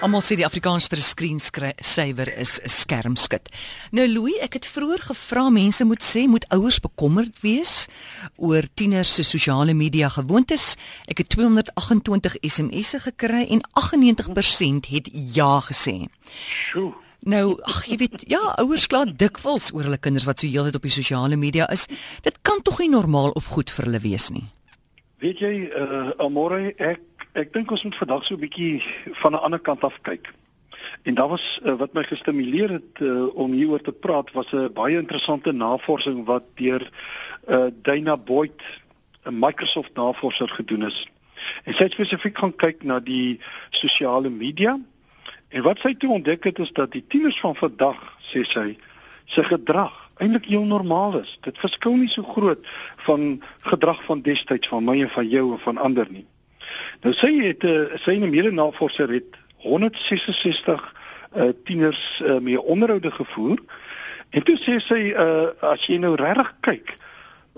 Almal sê die Afrikaans vir 'n screensaver is 'n skermskit. Nou Louis, ek het vroeër gevra mense moet sê moet ouers bekommerd wees oor tieners se sosiale media gewoontes. Ek het 228 SMS'e gekry en 98% het ja gesê. Sjoe. Nou, ag jy weet, ja, ouers kla dikwels oor hulle kinders wat so heeltyd op die sosiale media is. Dit kan tog nie normaal of goed vir hulle wees nie. Weet jy, uh Amore, ek ek dink ons moet vandag so 'n bietjie van 'n ander kant af kyk. En daar was uh, wat my gestimuleer het uh, om hieroor te praat was 'n baie interessante navorsing wat deur uh Dana Boyd, 'n Microsoft navorser gedoen is. En sy het spesifiek gaan kyk na die sosiale media. En wat sy toe ontdek het is dat die tieners van vandag, sê sy, se gedrag eintlik heel normaal is. Dit verskil nie so groot van gedrag van destyds van my en van jou en van ander nie. Nou sy het 'n uh, sy 'n mede-navorser het 166 uh, tieners uh, mee onderhoude gevoer. En toe sê sy uh, as jy nou regtig kyk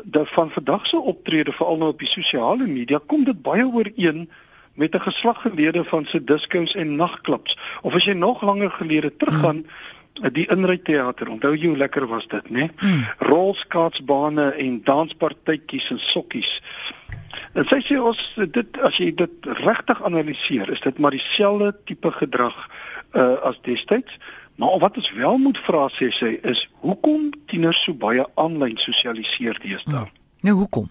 dat van vandag se optrede veral nou op die sosiale media kom dit baie ooreen met 'n geslag gelede van se diskos en nagklubs of as jy nog langer gelede teruggaan hmm. die inryteater onthou jy hoe lekker was dit nê hmm. rolskaatsbane en danspartytjies en sokkies En sy sê ons dit as jy dit regtig analiseer, is dit maar dieselfde tipe gedrag uh as destyds. Maar wat ons wel moet vra sê sy is hoekom tieners so baie aanlyn sosialiseer deesdae? Hmm. Nou hoekom?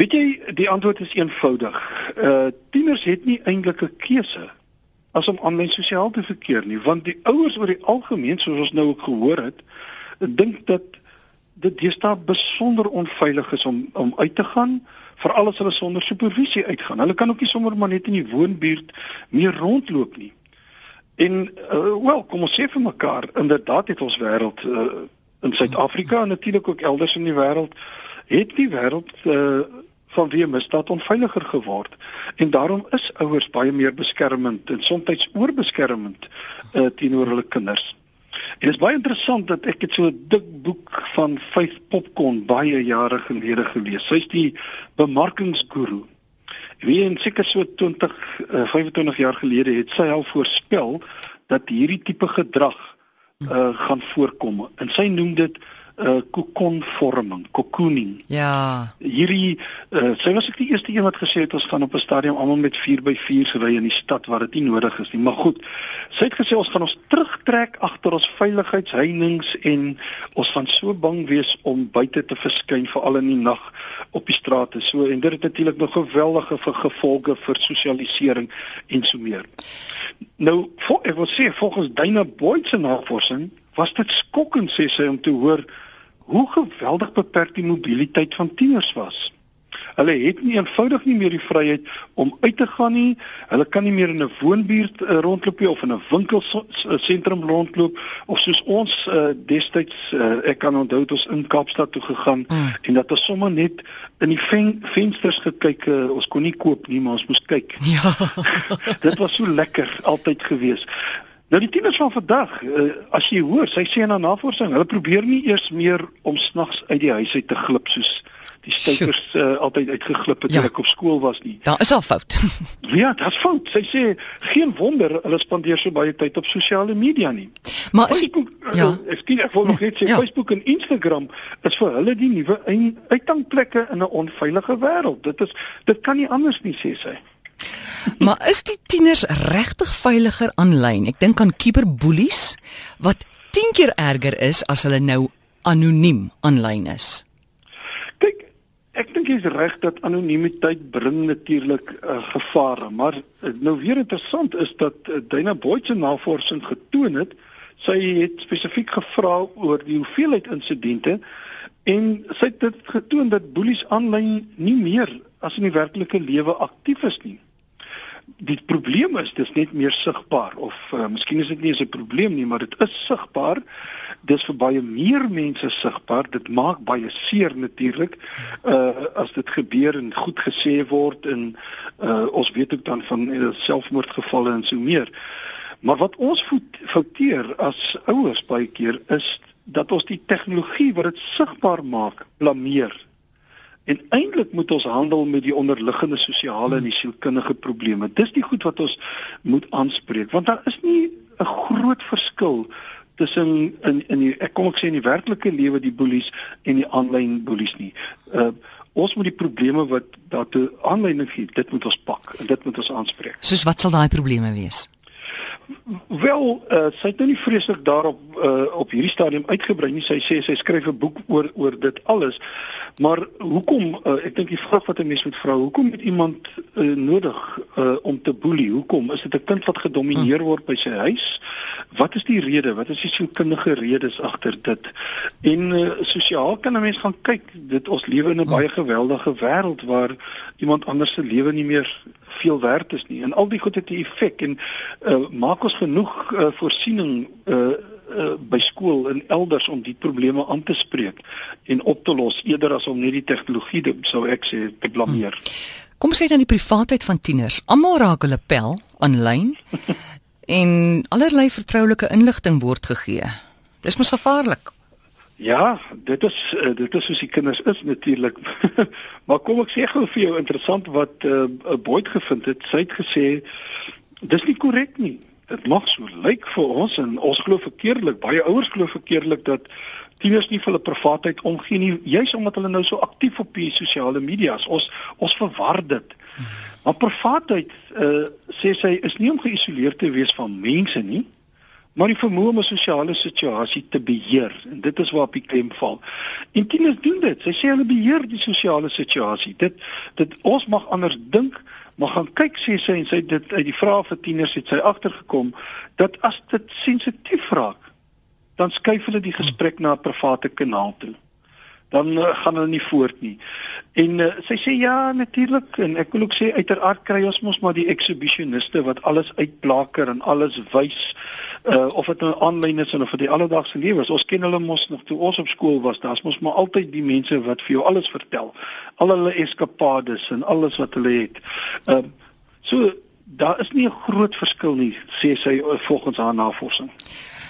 Weet jy, die antwoord is eenvoudig. Uh tieners het nie eintlik 'n keuse as om aanlyn sosiaal te verkeer nie, want die ouers oor die algemeen soos ons nou ook gehoor het, dink dat dit deesdae besonder onveilig is om om uit te gaan veral as hulle sonder supervisie uitgaan. Hulle kan ook nie sommer maar net in die woonbuurt meer rondloop nie. En uh, wel, kom ons sê vir mekaar, inderdaad het ons wêreld uh, in Suid-Afrika en natuurlik ook elders in die wêreld het die wêreld uh, van wie misdaad onveiliger geword. En daarom is ouers baie meer beskermend en soms oorbeskermend uh, teenoor hulle kinders. En dit is baie interessant dat ek het so 'n dik boek van vyf popcorn baie jare gelede gelees. Sy's die bemarkingsguru. Wie en seker so 20 uh, 25 jaar gelede het sy al voorspel dat hierdie tipe gedrag uh, gaan voorkom. En sy noem dit uh kokonvorming, cocooning. Ja. Hierdie uh sy was ek die eerste een wat gesê het ons gaan op 'n stadium almal met 4x4s ry in die stad waar dit nie nodig is nie. Maar goed. Sy het gesê ons gaan ons terugtrek agter ons veiligheidsheininge en ons gaan so bang wees om buite te verskyn veral in die nag op die strate. So en dit het natuurlik nog geweldige gevolge vir sosialisering en so meer. Nou, ek wil sê volgens Dana Boyd se navorsing was dit skokkend sê sy om te hoor hoe geweldig beperk die mobiliteit van tieners was. Hulle het nie eenvoudig nie meer die vryheid om uit te gaan nie. Hulle kan nie meer in 'n woonbuurt uh, rondloop nie of in 'n winkelsentrum rondloop of soos ons uh, destyds uh, ek kan onthou dit ons in Kaapstad toe gegaan mm. en dat ons sommer net in die ven vensters gekyk uh, ons kon nie koop nie maar ons moes kyk. Ja. dit was so lekker altyd gewees. Nou die tieners van vandag, uh, as jy hoor, sy sê haar navorsing, hulle probeer nie eers meer om snags uit die huis uit te glip soos die stuikers uh, altyd uitgeglip het ja. toe ek op skool was nie. Daar is al fout. ja, dit is fout. Sy sê geen wonder hulle spandeer so baie tyd op sosiale media nie. Maar as jy uh, ja, ek sien ek wil nog net sê ja. Facebook en Instagram is vir hulle die nuwe uitgangplekke in 'n onveilige wêreld. Dit is dit kan nie anders nie sê sy. Maar is die tieners regtig veiliger aanlyn? Ek dink aan cyberboelies wat 10 keer erger is as hulle nou anoniem aanlyn is. Kyk, ek dink jy's reg dat anonimiteit bring natuurlik uh, gevaar, maar uh, nou weer interessant is dat uh, Dana Boyd se navorsing getoon het, sy het spesifiek gevra oor die hoeveelheid insidente en sy het dit getoon dat boelies aanlyn nie meer as in die werklike lewe aktief is nie die probleem is dis net meer sigbaar of uh, miskien is dit nie 'n probleem nie, maar dit is sigbaar. Dis vir baie meer mense sigbaar. Dit maak baie seer natuurlik uh as dit gebeur en goed gesê word en uh ons weet ook dan van uh, selfmoordgevalle en so meer. Maar wat ons fouteer as ouers baie keer is dat ons die tegnologie wat dit sigbaar maak blameer En eintlik moet ons handel met die onderliggende sosiale en die sielkundige probleme. Dis die goed wat ons moet aanspreek want daar is nie 'n groot verskil tussen in in die ek kom ek sê in die werklike lewe die boelies en die aanlyn boelies nie. Uh ons moet die probleme wat daartoe aanleiding gee, dit moet ons pak en dit moet ons aanspreek. Soos wat sal daai probleme wees? Wel, uh, sy het nou nie vreeslik daarop uh, op hierdie stadium uitgebrei nie. Sy sê sy skryf 'n boek oor oor dit alles. Maar hoekom uh, ek dink die vraag wat 'n mens moet vra, hoekom het iemand uh, nodig uh, om te boelie? Hoekom? Is dit 'n kind wat gedomeineer word by sy huis? Wat is die rede? Wat is die sielkundige redes agter dit? En uh, sosiaal kan 'n mens gaan kyk. Dit ons lewe in 'n baie geweldige wêreld waar iemand anders se lewe nie meer veel werd is nie. En al die goed het 'n effek en uh, maak ons genoeg uh, voorsiening uh, uh, by skool en elders om die probleme aan te spreek en op te los eerder as om net die tegnologie te sou ek sê te blameer. Hmm. Kom sê dan die privaatheid van tieners. Almal raak hulle pel aanlyn en allerlei vertroulike inligting word gegee. Dis mos gevaarlik. Ja, dit is uh, dit is soos die kinders is natuurlik. maar kom ek sê gou vir jou interessant wat 'n uh, Boyd gevind het. Sy het gesê dis nie korrek nie. Dit mag so lyk vir ons en ons glo verkeerdelik. Baie ouers glo verkeerdelik dat tieners nie vir hulle privaatheid omgee nie, juis omdat hulle nou so aktief op die sosiale media is. Ons ons verwar dit. Maar privaatheid uh, sê sy is nie om geïsoleer te wees van mense nie maar die vermoë om 'n sosiale situasie te beheer en dit is waar op die klem val. En tieners doen dit. Sy sê hulle beheer die sosiale situasie. Dit dit ons mag anders dink, maar gaan kyk sê sy en sy dit uit die vrae vir tieners het sy agtergekom dat as dit sensitief raak, dan skuif hulle die gesprek na 'n private kanaal toe dan uh, gaan hulle nie voort nie. En uh, sy sê ja, natuurlik en ek wil ook sê uiteraard kry ons mos maar die exhibitioniste wat alles uitblaker en alles wys uh, of dit nou aanlyn is en of dit die alledaagse lewe is. Ons ken hulle mos nog toe ons op skool was. Daar's mos maar altyd die mense wat vir jou alles vertel. Al hulle eskapades en alles wat hulle het. Ehm uh, so daar is nie 'n groot verskil nie, sê sy volgens haar navorsing.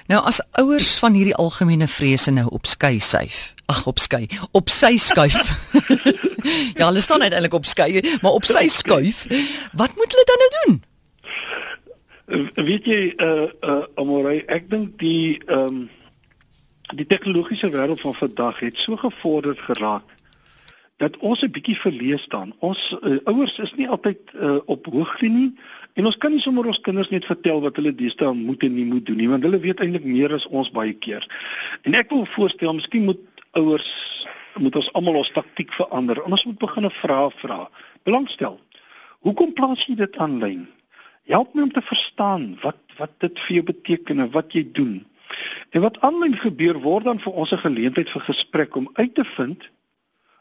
Nou as ouers van hierdie algemene vrese nou op skei syf. Ag op skei, op sy skuif. ja, hulle staan uiteindelik op skei, maar op sy skuif. Wat moet hulle dan nou doen? Weet jy uh uh Amorey, ek dink die ehm um, die tegnologiese wêreld van vandag het so gevorderd geraak dat ons 'n bietjie verlees staan. Ons uh, ouers is nie altyd uh, op hoogte nie en ons kan nie sommer ons kinders net vertel wat hulle deesdae moet en nie moet doen nie, want hulle weet eintlik meer as ons baie keer. En ek wil voorstel, miskien moet ouers moet ons almal ons taktik verander. Ons moet begin 'n vraag vra. Belangstel. Hoekom plaas jy dit aanlyn? Help my om te verstaan wat wat dit vir jou beteken en wat jy doen. En wat aanlyn gebeur word dan vir ons 'n geleentheid vir gesprek om uit te vind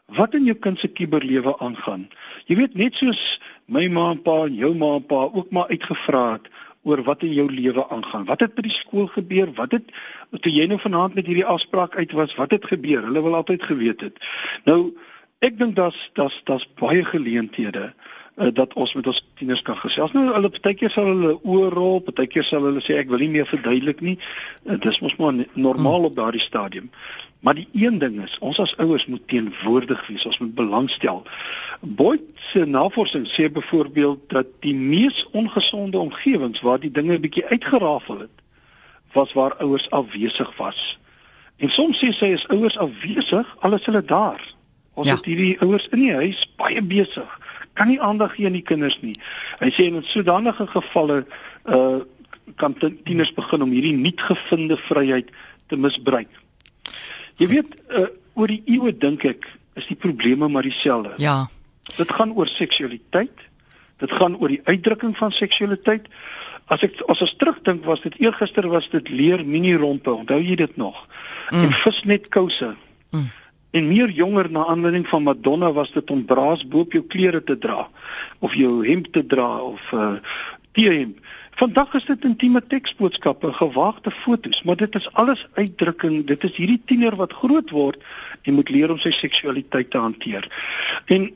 wat in jou kind se kuberlewe aangaan. Jy weet net soos my ma en pa en jou ma en pa ook maar uitgevra het oor wat in jou lewe aangaan. Wat het by die skool gebeur? Wat het toe jy nou vanaand met hierdie afspraak uit was, wat het gebeur? Hulle wil altyd geweet het. Nou ek dink daar's daar's daar's baie geleenthede uh, dat ons met ons tieners kan gesels. Nou hulle partykeer sal hulle oorrol, partykeer sal hulle sê ek wil nie meer verduidelik nie. Uh, dis mos maar normaal op daardie stadium. Maar die een ding is, ons as ouers moet teenwoordig wees, ons moet belangstel. Boyd se navorsing sê byvoorbeeld dat die mees ongesonde omgewings waar die dinge bietjie uitgerafel het, was waar ouers afwesig was. En soms sê sy is ouers afwesig, alles hulle daar. Ons ja. het hierdie ouers in die huis baie besig kan nie aandag gee aan die kinders nie. Hy sê in sodanige gevalle uh kan tieners begin om hierdie nuut gevinde vryheid te misbruik. Jy weet uh oor die eeue dink ek is die probleme maar dieselfde. Ja. Dit gaan oor seksualiteit. Dit gaan oor die uitdrukking van seksualiteit. As ek as ons terugdink was dit eergister was dit leer mini rompe. Onthou jy dit nog? Mm. En visnet kouse. Mm. En meer jonger na aanleiding van Madonna was dit om braas bo op jou klere te dra of jou hemp te dra of 'n uh, T-hemp. Vandag is dit intieme teksboodskappe, gewaagde fotos, maar dit is alles uitdrukking. Dit is hierdie tiener wat groot word en moet leer om sy seksualiteit te hanteer. En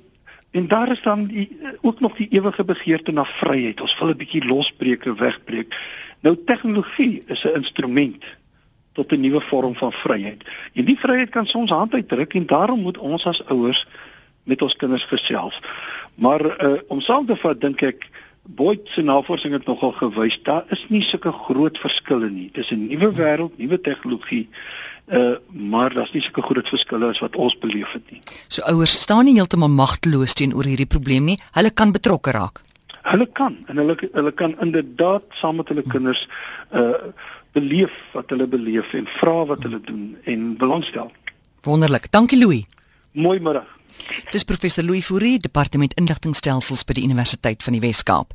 en daar is dan die, ook nog die ewige begeerte na vryheid. Ons wil 'n bietjie losbreek en wegbreek. Nou tegnologie is 'n instrument tot 'n nuwe vorm van vryheid. En die vryheid kan soms hand uitdruk en daarom moet ons as ouers met ons kinders gesels. Maar uh, om saam te vat dink ek Boyd se navorsing het nogal gewys daar is nie sulke groot verskille nie. Dis 'n nuwe wêreld, nuwe tegnologie. Uh maar daar's nie sulke groot verskille as wat ons beleef het nie. So ouers staan nie heeltemal magteloos teenoor hierdie probleem nie. Hulle kan betrokke raak. Hulle kan en hulle hulle kan inderdaad saam met hulle kinders uh beleef wat hulle beleef en vra wat hulle doen en belangstel. Wonderlik. Dankie Louis. Mooi middag. Dis professor Louis Fourie, departement inligtingstelsels by die Universiteit van die Wes-Kaap.